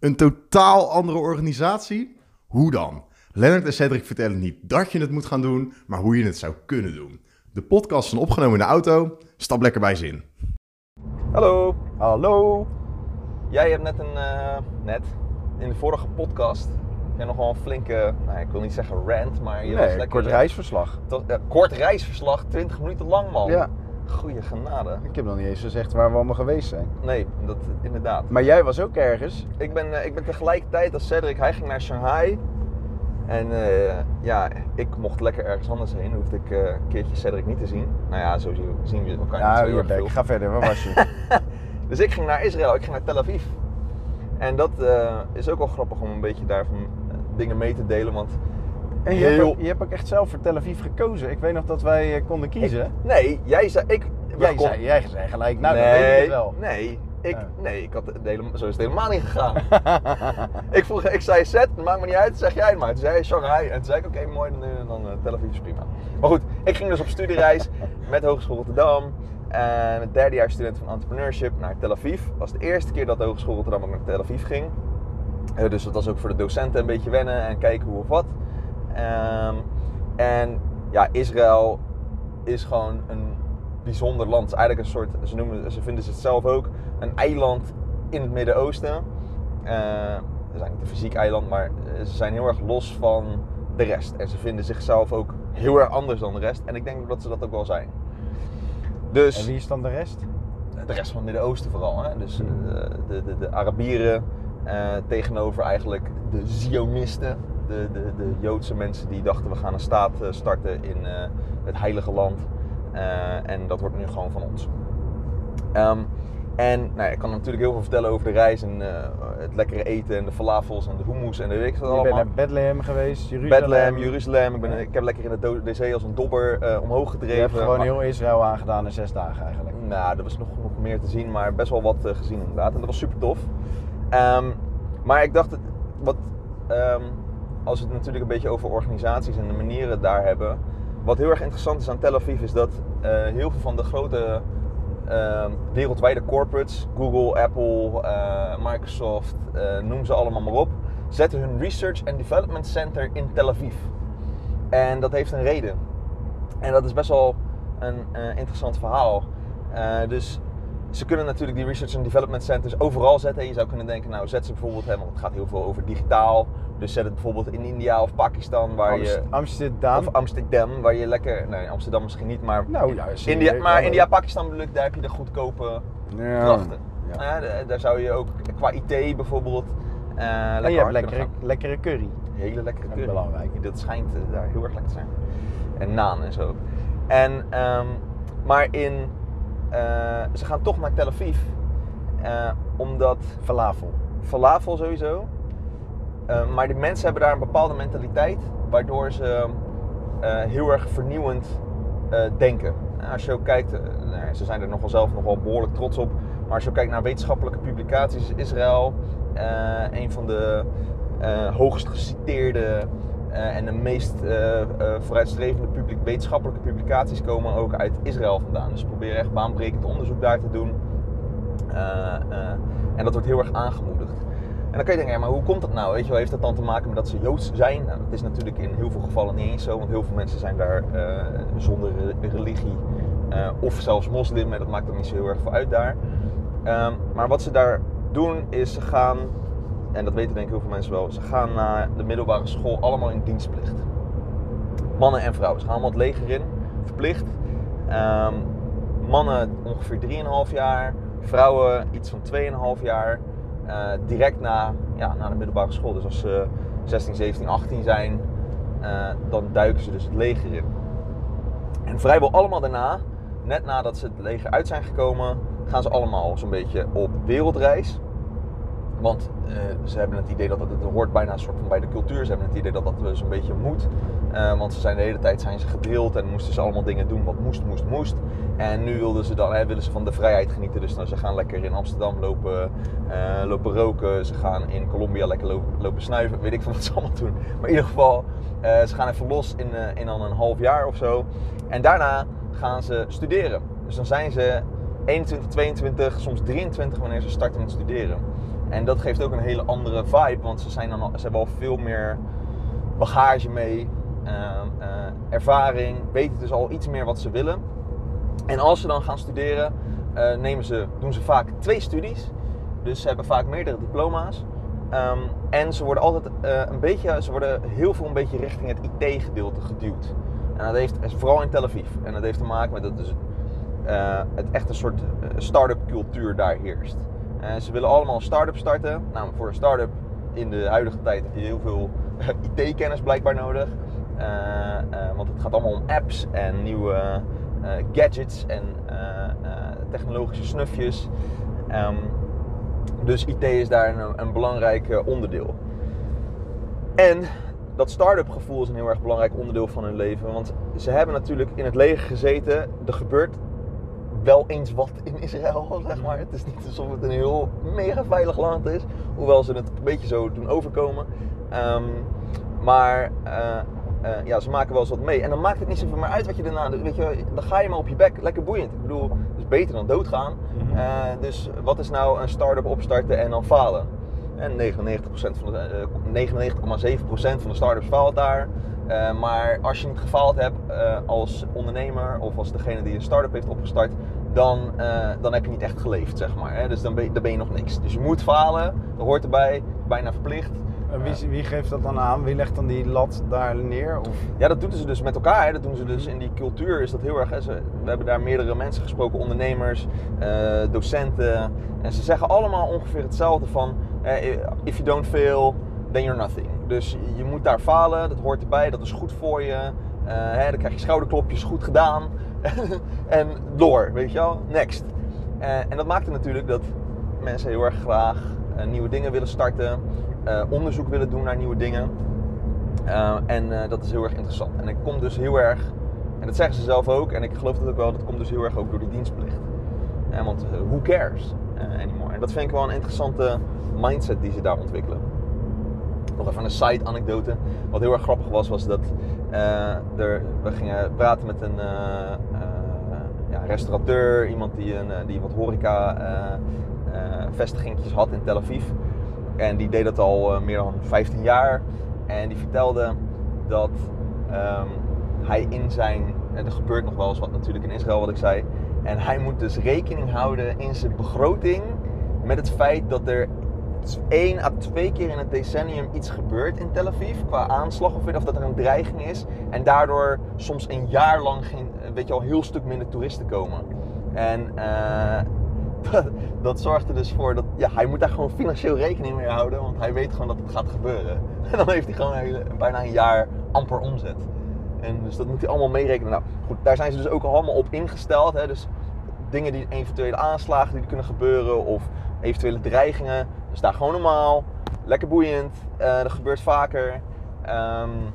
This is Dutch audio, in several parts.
Een totaal andere organisatie? Hoe dan? Lennart en Cedric vertellen niet dat je het moet gaan doen, maar hoe je het zou kunnen doen. De podcast is opgenomen in de auto. Stap lekker bij zin. Hallo, Hallo. jij hebt net een, eh, net, in de vorige podcast, jij nogal een flinke, nou, ik wil niet zeggen rant, maar je was Nee, lekker... kort reisverslag. Het was, eh, kort reisverslag, 20 minuten lang man. Ja. Goeie genade. Ik heb nog niet eens gezegd waar we allemaal geweest zijn. Nee, dat inderdaad. Maar jij was ook ergens. Ik ben, eh, ik ben tegelijkertijd als Cedric, hij ging naar Shanghai. En eh, ja, ik mocht lekker ergens anders heen. Hoefde ik eh, een keertje Cedric niet te zien. Nou ja, zo zien we- elkaar niet Ja, zo heel erg veel. Ga verder. Waar was je? Dus ik ging naar Israël, ik ging naar Tel Aviv. En dat is ook wel grappig om een beetje daarvan dingen mee te delen. Want En je, hebt ook, je hebt ook echt zelf voor Tel Aviv gekozen. Ik weet nog dat wij eh, konden kiezen. ik- nee, jij zei... Ik, jij, kon- zei, jij zei gelijk, nou nee, dan weet ik het wel. Nee, ik, nee ik had zo is het helemaal niet gegaan. ik, vroeg, ik zei Zet, het maakt me niet uit, zeg jij het maar. Toen zei hij Shanghai en toen zei ik oké mooi, dan, eh, dan eh, Tel Aviv is prima. Maar goed, ik ging dus op studiereis met Hogeschool Rotterdam. En het derde jaar student van entrepreneurship naar Tel Aviv. Dat was de eerste keer dat de Hogeschool Rotterdam ook naar Tel Aviv ging. Dus dat was ook voor de docenten een beetje wennen en kijken hoe of wat. Ehm, en ja, Israël is gewoon een bijzonder land. Het is eigenlijk een soort, ze, noemen, ze vinden ze het zelf ook, een eiland in het Midden-Oosten. Eh, ze zijn niet een fysiek eiland, maar ze zijn heel erg los van de rest. En ze vinden zichzelf ook heel erg anders dan de rest. En ik denk dat ze dat ook wel zijn. Dus En wie is dan de rest? de rest van het Midden-Oosten vooral. Hè? Dus eh, de, de, de Arabieren eh, tegenover eigenlijk de Zionisten. De, de, de Joodse mensen die dachten we gaan een staat eh, starten in eh, het Heilige Land. Eh, en dat wordt nu gewoon van ons. Ehm, en nou, ik kan natuurlijk heel veel vertellen over de reis en het lekkere eten en de falafels en de hummus en de weet ik wat Je bent allemaal. naar Bethlehem geweest, Jeruzalem. Bethlehem, Jeruzalem. Ik, ben, ik heb lekker in de, zee als een dobber omhoog gedreven. Je hebt gewoon Maar- heel Israël aangedaan in zes dagen eigenlijk. nou, er was nog, nog meer te zien, maar best wel wat gezien inderdaad. En dat was super tof. Ehm, maar ik dacht, wat, ehm, als we het natuurlijk een beetje over organisaties en de manieren daar hebben. Wat heel erg interessant is aan Tel Aviv is dat eh, heel veel van de grote ehm, wereldwijde corporates, Google, Apple, eh, Microsoft, eh, noem ze allemaal maar op, zetten hun Research and Development Center in Tel Aviv. En dat heeft een reden. En dat is best wel een interessant verhaal. Dus ze kunnen natuurlijk die research and development centers overal zetten. Je zou kunnen denken, nou zet ze bijvoorbeeld, hè, want het gaat heel veel over digitaal. Dus zet het bijvoorbeeld in India of Pakistan, waar je, Amst- Amsterdam. of Amsterdam, waar je lekker, nee Amsterdam misschien niet, maar nou ja, je, India, maar hallo. India, Pakistan bedoel ik, daar heb je de goedkope Ja. krachten. Ja. Daar zou je ook qua IT bijvoorbeeld eh lekker En je hebt lekkere, curry. Hele lekkere Dat curry. is belangrijk. Dat schijnt eh, daar heel erg lekker te zijn. En naan en zo. En, ehm, maar in, ze gaan toch naar Tel Aviv. eh, omdat Falafel. falafel sowieso. Eh, maar die mensen hebben daar een bepaalde mentaliteit. Waardoor ze eh, heel erg vernieuwend eh, denken. En als je ook kijkt, eh, nou ze zijn er nog wel zelf nog wel behoorlijk trots op. Maar als je ook kijkt naar wetenschappelijke publicaties, is Israël eh, een van de eh, hoogst geciteerde eh, en de meest eh, eh, vooruitstrevende publiek, wetenschappelijke publicaties komen ook uit Israël vandaan. Dus proberen echt baanbrekend onderzoek daar te doen. Eh, eh, en dat wordt heel erg aangemoedigd. En dan kun je denken, maar hoe komt dat nou? Weet je wel, heeft dat dan te maken met dat ze Joods zijn? Nou, dat is natuurlijk in heel veel gevallen niet eens zo, want heel veel mensen zijn daar eh, zonder re- religie eh, of zelfs moslim, en dat maakt er niet zo heel erg veel uit daar. Ehm, maar wat ze daar doen is ze gaan, en dat weten denk ik heel veel mensen wel, ze gaan naar de middelbare school allemaal in dienstplicht. Mannen en vrouwen. Ze gaan allemaal het leger in, verplicht. Ehm, mannen ongeveer 3,5 jaar, vrouwen iets van 2,5 jaar. eh, direct na, ja, na de middelbare school. Dus als ze 16, 17, 18 zijn, eh, dan duiken ze dus het leger in. En vrijwel allemaal daarna, net nadat ze het leger uit zijn gekomen, gaan ze allemaal zo'n beetje op wereldreis. Want ze hebben het idee dat het, het hoort bijna een soort van bij de cultuur. Ze hebben het idee dat dat eh, zo'n beetje moet. Eh, want ze zijn de hele tijd zijn ze gedrild en moesten ze allemaal dingen doen wat moest, moest, moest. En nu wilden ze dan, hè, willen ze van de vrijheid genieten. Dus nou, ze gaan lekker in Amsterdam lopen, eh, lopen roken. Ze gaan in Colombia lekker lopen, snuiven. Weet ik van wat ze allemaal doen. Maar in ieder geval, eh, ze gaan even los in, eh, in dan een half jaar of zo. En daarna gaan ze studeren. Dus dan zijn ze 21, 22, soms 23 wanneer ze starten met studeren. En dat geeft ook een hele andere vibe, want ze, zijn dan ze hebben al veel meer bagage mee, ehm, eh, ervaring, weten dus al iets meer wat ze willen. En als ze dan gaan studeren, eh, nemen ze, doen ze vaak twee studies. Dus ze hebben vaak meerdere diploma's. Ehm, en ze worden altijd eh, een beetje, ze worden heel veel een beetje richting het IT-gedeelte geduwd. En dat heeft, vooral in Tel Aviv. En dat heeft te maken met dat dus, het echt een soort start-up cultuur daar heerst. En ze willen allemaal een start-up starten. Nou, voor een start-up in de huidige tijd heb je heel veel IT-kennis blijkbaar nodig. Eh, eh, want het gaat allemaal om apps en nieuwe eh, gadgets en eh, eh, technologische snufjes. Ehm, dus IT is daar een, een belangrijk eh, onderdeel. En dat start-up gevoel is een heel erg belangrijk onderdeel van hun leven. Want ze hebben natuurlijk in het leger gezeten. Er gebeurt wel eens wat in Israël, zeg maar. Het is niet alsof het een heel mega veilig land is. Hoewel ze het een beetje zo doen overkomen. Ehm, maar eh, eh, ja, ze maken wel eens wat mee. En dan maakt het niet zoveel meer uit wat je daarna doet. Weet je, dan ga je maar op je bek. Lekker boeiend. Ik bedoel, het is beter dan doodgaan. Mhm. Eh, dus wat is nou een start-up opstarten en dan falen? En 99% van de, eh, 99,7% van de start-ups faalt daar. Eh, maar als je niet gefaald hebt eh, als ondernemer of als degene die een start-up heeft opgestart, dan, eh, dan heb je niet echt geleefd, zeg maar. Hè? Dus dan ben, je, dan ben je nog niks. Dus je moet falen, dat hoort erbij, bijna verplicht. En wie, wie geeft dat dan aan? Wie legt dan die lat daar neer? Of? Ja, dat doen ze dus met elkaar. Hè. Dat doen ze dus in die cultuur. Is dat heel erg. Hè. Ze, we hebben daar meerdere mensen gesproken, ondernemers, docenten. En ze zeggen allemaal ongeveer hetzelfde van: if you don't fail, then you're nothing. Dus je moet daar falen. Dat hoort erbij. Dat is goed voor je. Eh, hè, dan krijg je schouderklopjes, goed gedaan. en door, weet je wel. Next. Eh, en dat maakt het natuurlijk dat mensen heel erg graag eh, nieuwe dingen willen starten, onderzoek willen doen naar nieuwe dingen. En dat is heel erg interessant. En ik kom dus heel erg, en dat zeggen ze zelf ook, en ik geloof dat ook wel, dat komt dus heel erg ook door die dienstplicht. Want who cares anymore? En dat vind ik wel een interessante mindset die ze daar ontwikkelen. Nog even een side anekdote. Wat heel erg grappig was, was dat er, we gingen praten met een ja, restaurateur, iemand die, een, die wat horeca vestigingjes had in Tel Aviv. En die deed dat al meer dan 15 jaar. En die vertelde dat um, hij in zijn. Er gebeurt nog wel eens wat natuurlijk in Israël, wat ik zei. En hij moet dus rekening houden in zijn begroting met het feit dat er één à twee keer in het decennium iets gebeurt in Tel Aviv qua aanslag of, of dat er een dreiging is. En daardoor soms een jaar lang geen, weet je al, heel stuk minder toeristen komen. En uh, dat, zorgt er dus voor dat ja, hij moet daar gewoon financieel rekening mee houden, want hij weet gewoon dat het gaat gebeuren. En dan heeft hij gewoon een, bijna een jaar amper omzet. En dus dat moet hij allemaal meerekenen. Nou goed, daar zijn ze dus ook allemaal op ingesteld. Hè? Dus dingen die eventuele aanslagen die kunnen gebeuren of eventuele dreigingen. Dus daar gewoon normaal, lekker boeiend. Uh, dat gebeurt vaker. Um,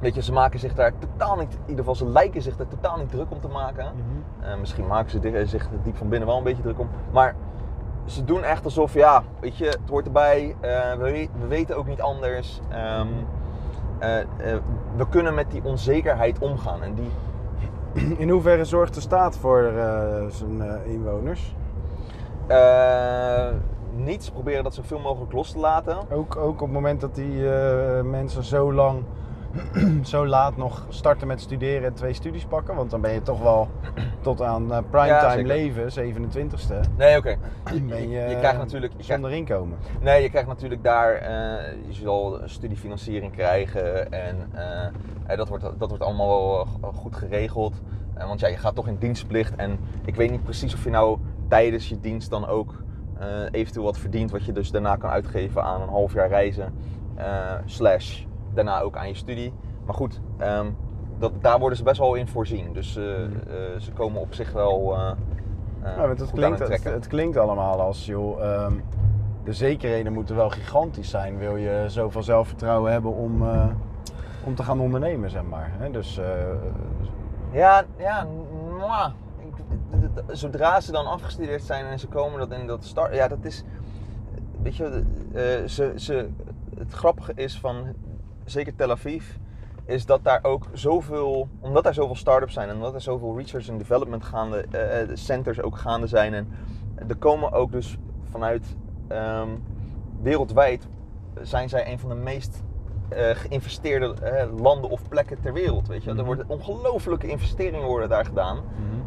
Weet je, ze maken zich daar totaal niet, in ieder geval ze lijken zich daar totaal niet druk om te maken. Mm -hmm. uh, misschien maken ze zich er diep van binnen wel een beetje druk om. Maar ze doen echt alsof, ja, weet je, het hoort erbij. Uh, we, we, weten ook niet anders. Um, uh, we kunnen met die onzekerheid omgaan. En die... In hoeverre zorgt de staat voor zijn inwoners? Niets. Proberen dat zoveel mogelijk los te laten. Ook, ook op het moment dat die mensen zo lang zo laat nog starten met studeren en twee studies pakken? Want dan ben je toch wel tot aan uh, primetime ja, leven, 27ste. Nee, oké. Okay. Ben je, je, krijgt natuurlijk je zonder krijgt, inkomen. Nee, je krijgt natuurlijk daar, uh, je zal studiefinanciering krijgen en dat, wordt, dat wordt allemaal wel goed geregeld. want ja, je gaat toch in dienstplicht en ik weet niet precies of je nou tijdens je dienst dan ook eventueel wat verdient, wat je dus daarna kan uitgeven aan een half jaar reizen. slash daarna ook aan je studie. Maar goed, um, dat, daar worden ze best wel in voorzien. Dus uh, uh, ze komen op zich wel. Ja, het, klinkt, het, het, klinkt allemaal als, joh, um, de zekerheden moeten wel gigantisch zijn. Wil je zoveel zelfvertrouwen hebben om, om te gaan ondernemen, zeg maar. Hè? Dus, ja, ja, mwah. Zodra ze dan afgestudeerd zijn en ze komen dat in dat start, ja, dat is, weet je, ze, ze, het grappige is van zeker Tel Aviv, is dat daar ook zoveel, omdat daar zoveel start-ups zijn en omdat er zoveel research en development gaande, uh, centers ook gaande zijn. En er komen ook dus vanuit um, wereldwijd zijn zij een van de meest uh, geïnvesteerde uh, landen of plekken ter wereld. Weet je? Er mhm. worden ongelooflijke investeringen worden daar gedaan. Mm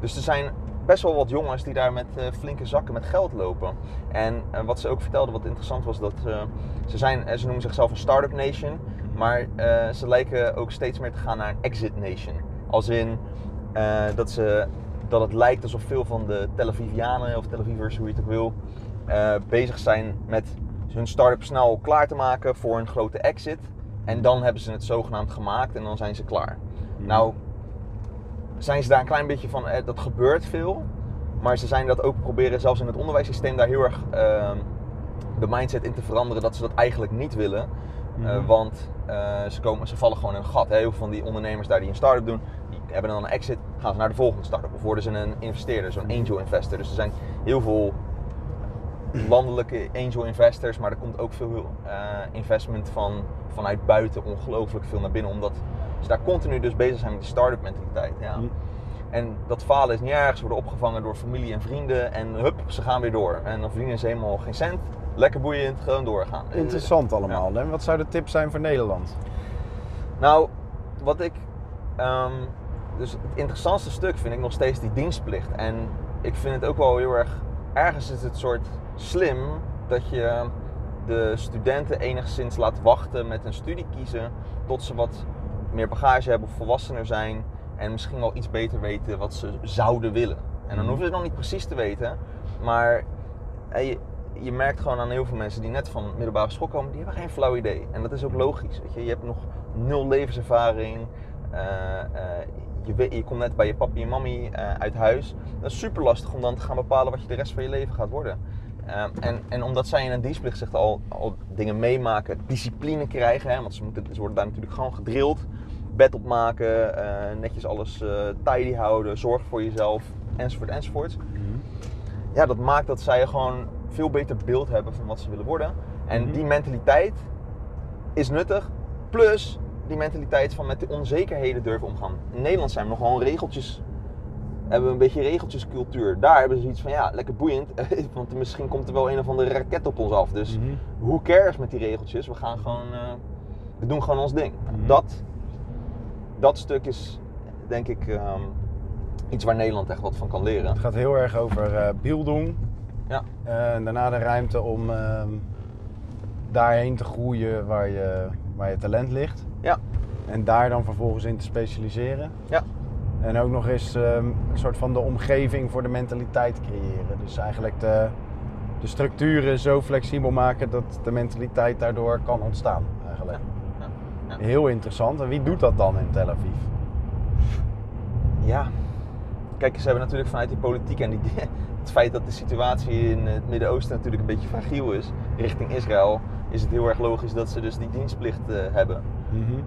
dus er zijn best wel wat jongens die daar met uh, flinke zakken met geld lopen. En wat ze ook vertelde, wat interessant was, dat ze zijn, ze noemen zichzelf een startup nation, maar ze lijken ook steeds meer te gaan naar een exit nation. Als in dat, ze, dat het lijkt alsof veel van de Tel Avivianen of Tel Avivers, hoe je het ook wil, bezig zijn met hun start-up snel klaar te maken voor een grote exit. En dan hebben ze het zogenaamd gemaakt en dan zijn ze klaar. Hmm. Nou, zijn ze daar een klein beetje van, eh, dat gebeurt veel. Maar ze zijn dat ook proberen, zelfs in het onderwijssysteem, daar heel erg ehm, de mindset in te veranderen dat ze dat eigenlijk niet willen. Eh, hmm. want uh, ze, komen, ze vallen gewoon in een gat. Heel veel van die ondernemers daar die een start-up doen, die hebben dan een exit, gaan ze naar de volgende start-up. Of worden ze een investeerder, zo'n angel investor. Dus er zijn heel veel landelijke angel investors, maar er komt ook veel investment van, vanuit buiten ongelooflijk veel naar binnen. Omdat daar continu dus bezig zijn met die start-up mentaliteit. Ja. Mm. En dat falen is niet erg. Ze worden opgevangen door familie en vrienden. En hup, ze gaan weer door. En dan verdienen ze helemaal geen cent. Lekker boeiend, gewoon doorgaan. Interessant allemaal. Ja. En wat zou de tip zijn voor Nederland? Nou, wat ik... Um, dus het interessantste stuk vind ik nog steeds die dienstplicht. En ik vind het ook wel heel erg... Ergens is het soort slim dat je de studenten enigszins laat wachten met een studie kiezen tot ze wat meer bagage hebben of volwassener zijn en misschien wel iets beter weten wat ze zouden willen. En dan mhm. hoeven ze nog niet precies te weten, maar je, je merkt gewoon aan heel veel mensen die net van middelbare school komen, die hebben geen flauw idee. En dat is ook logisch. Weet je. je hebt nog nul levenservaring. Uh, je, je komt net bij je papi en mami uh, uit huis. Dat is super lastig om dan te gaan bepalen wat je de rest van je leven gaat worden. Ehm, en, en omdat zij in een dienstplicht zich al, al dingen meemaken, discipline krijgen, hè, want ze, moeten, ze worden daar natuurlijk gewoon gedrild. Bed opmaken, uh, netjes alles uh, tidy houden, zorg voor jezelf, enzovoort, enzovoort. Mhm. Ja, dat maakt dat zij gewoon veel beter beeld hebben van wat ze willen worden. En mhm. die mentaliteit is nuttig. Plus die mentaliteit van met de onzekerheden durven omgaan. In Nederland zijn we nog gewoon regeltjes hebben we een beetje regeltjescultuur. Daar hebben ze iets van, ja, lekker boeiend. Want misschien komt er wel een of andere raket op ons af. Dus mm hoe cares met die regeltjes? We gaan gewoon, uh, we doen gewoon ons ding. Mhm. Dat, dat stuk is, denk ik, um, iets waar Nederland echt wat van kan leren. Het gaat heel erg over uh, beelding. Ja. Uh, en daarna de ruimte om uh, daarheen te groeien waar je, waar je talent ligt. Ja. En daar dan vervolgens in te specialiseren. Ja. En ook nog eens um, een soort van de omgeving voor de mentaliteit creëren. Dus eigenlijk de, de structuren zo flexibel maken dat de mentaliteit daardoor kan ontstaan. Eigenlijk. Ja, ja, Heel interessant. En wie doet dat dan in Tel Aviv? Ja, kijk, ze hebben natuurlijk vanuit die politiek en die, het feit dat de situatie in het Midden-Oosten natuurlijk een beetje fragiel is richting Israël, is het heel erg logisch dat ze dus die dienstplicht uh, hebben. Mm -hmm.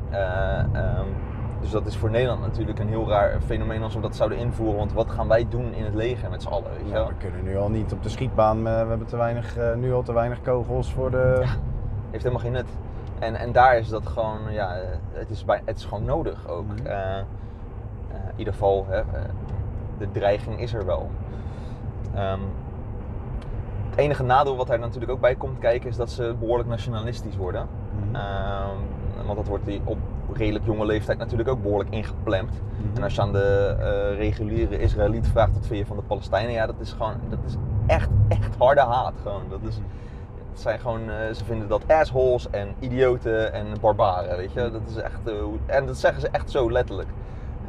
Dus dat is voor Nederland natuurlijk een heel raar fenomeen als we dat zouden invoeren. Want wat gaan wij doen in het leger met z'n allen? Weet we kunnen nu al niet op de schietbaan. We hebben te weinig, uh, nu al te weinig kogels voor de. Ja, heeft helemaal geen nut. En, en daar is dat gewoon, ja, het is, bij, het is gewoon nodig ook. Mhm. Eh, eh, in ieder geval, hè, de dreiging is er wel. Um, het enige nadeel wat daar natuurlijk ook bij komt kijken is dat ze behoorlijk nationalistisch worden. Mm want dat wordt die op redelijk jonge leeftijd natuurlijk ook behoorlijk ingeplemd. Mhm. En als je aan de uh, reguliere Israëliet vraagt wat vind je van de Palestijnen, ja, dat is gewoon, dat is echt, echt harde haat. Gewoon. Dat is, zijn gewoon, uh, ze vinden dat assholes en idioten en barbaren, weet je. Dat is echt, uh, en dat zeggen ze echt zo letterlijk.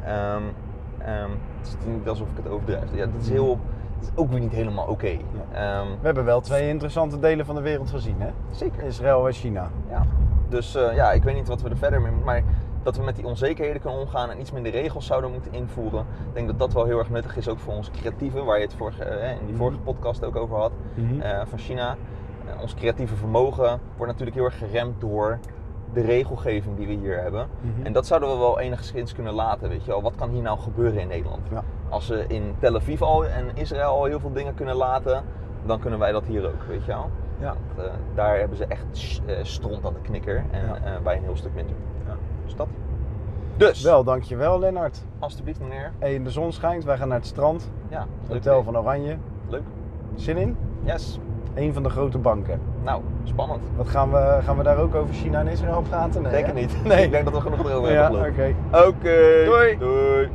Um, um, het is niet alsof ik het overdrijf. Ja, dat is heel, dat is ook weer niet helemaal oké. Okay. Um, We hebben wel twee interessante delen van de wereld gezien, hè? Zeker. Israël en China. Ja. Dus uh, ja, ik weet niet wat we er verder mee maar dat we met die onzekerheden kunnen omgaan en iets minder regels zouden moeten invoeren. Ik denk dat dat wel heel erg nuttig is, ook voor ons creatieve, waar je het vorige, in die mhm. vorige podcast ook over had, mm van China. Ons creatieve vermogen wordt natuurlijk heel erg geremd door de regelgeving die we hier hebben. Mhm. En dat zouden we wel enigszins kunnen laten, weet je wel. Wat kan hier nou gebeuren in Nederland? Ja. Als we in Tel Aviv al en Israël al heel veel dingen kunnen laten, dan kunnen wij dat hier ook, weet je wel. Ja. Want, uh, daar hebben ze echt uh, stront aan de knikker en ja. uh, wij een heel stuk minder. Ja. Dus dat. Dus. Wel, dankjewel Lennart. Alsjeblieft meneer. Hey, de zon schijnt, wij gaan naar het strand. Ja. Hotel van Oranje. Leuk. Zin in? Yes. Een van de grote banken. Nou, spannend. Wat gaan we, gaan we daar ook over China en Israël praten? Nee, denk het niet. Nee. ik denk dat we genoeg erover ja, hebben. Oké. Oké. Doei. Doei.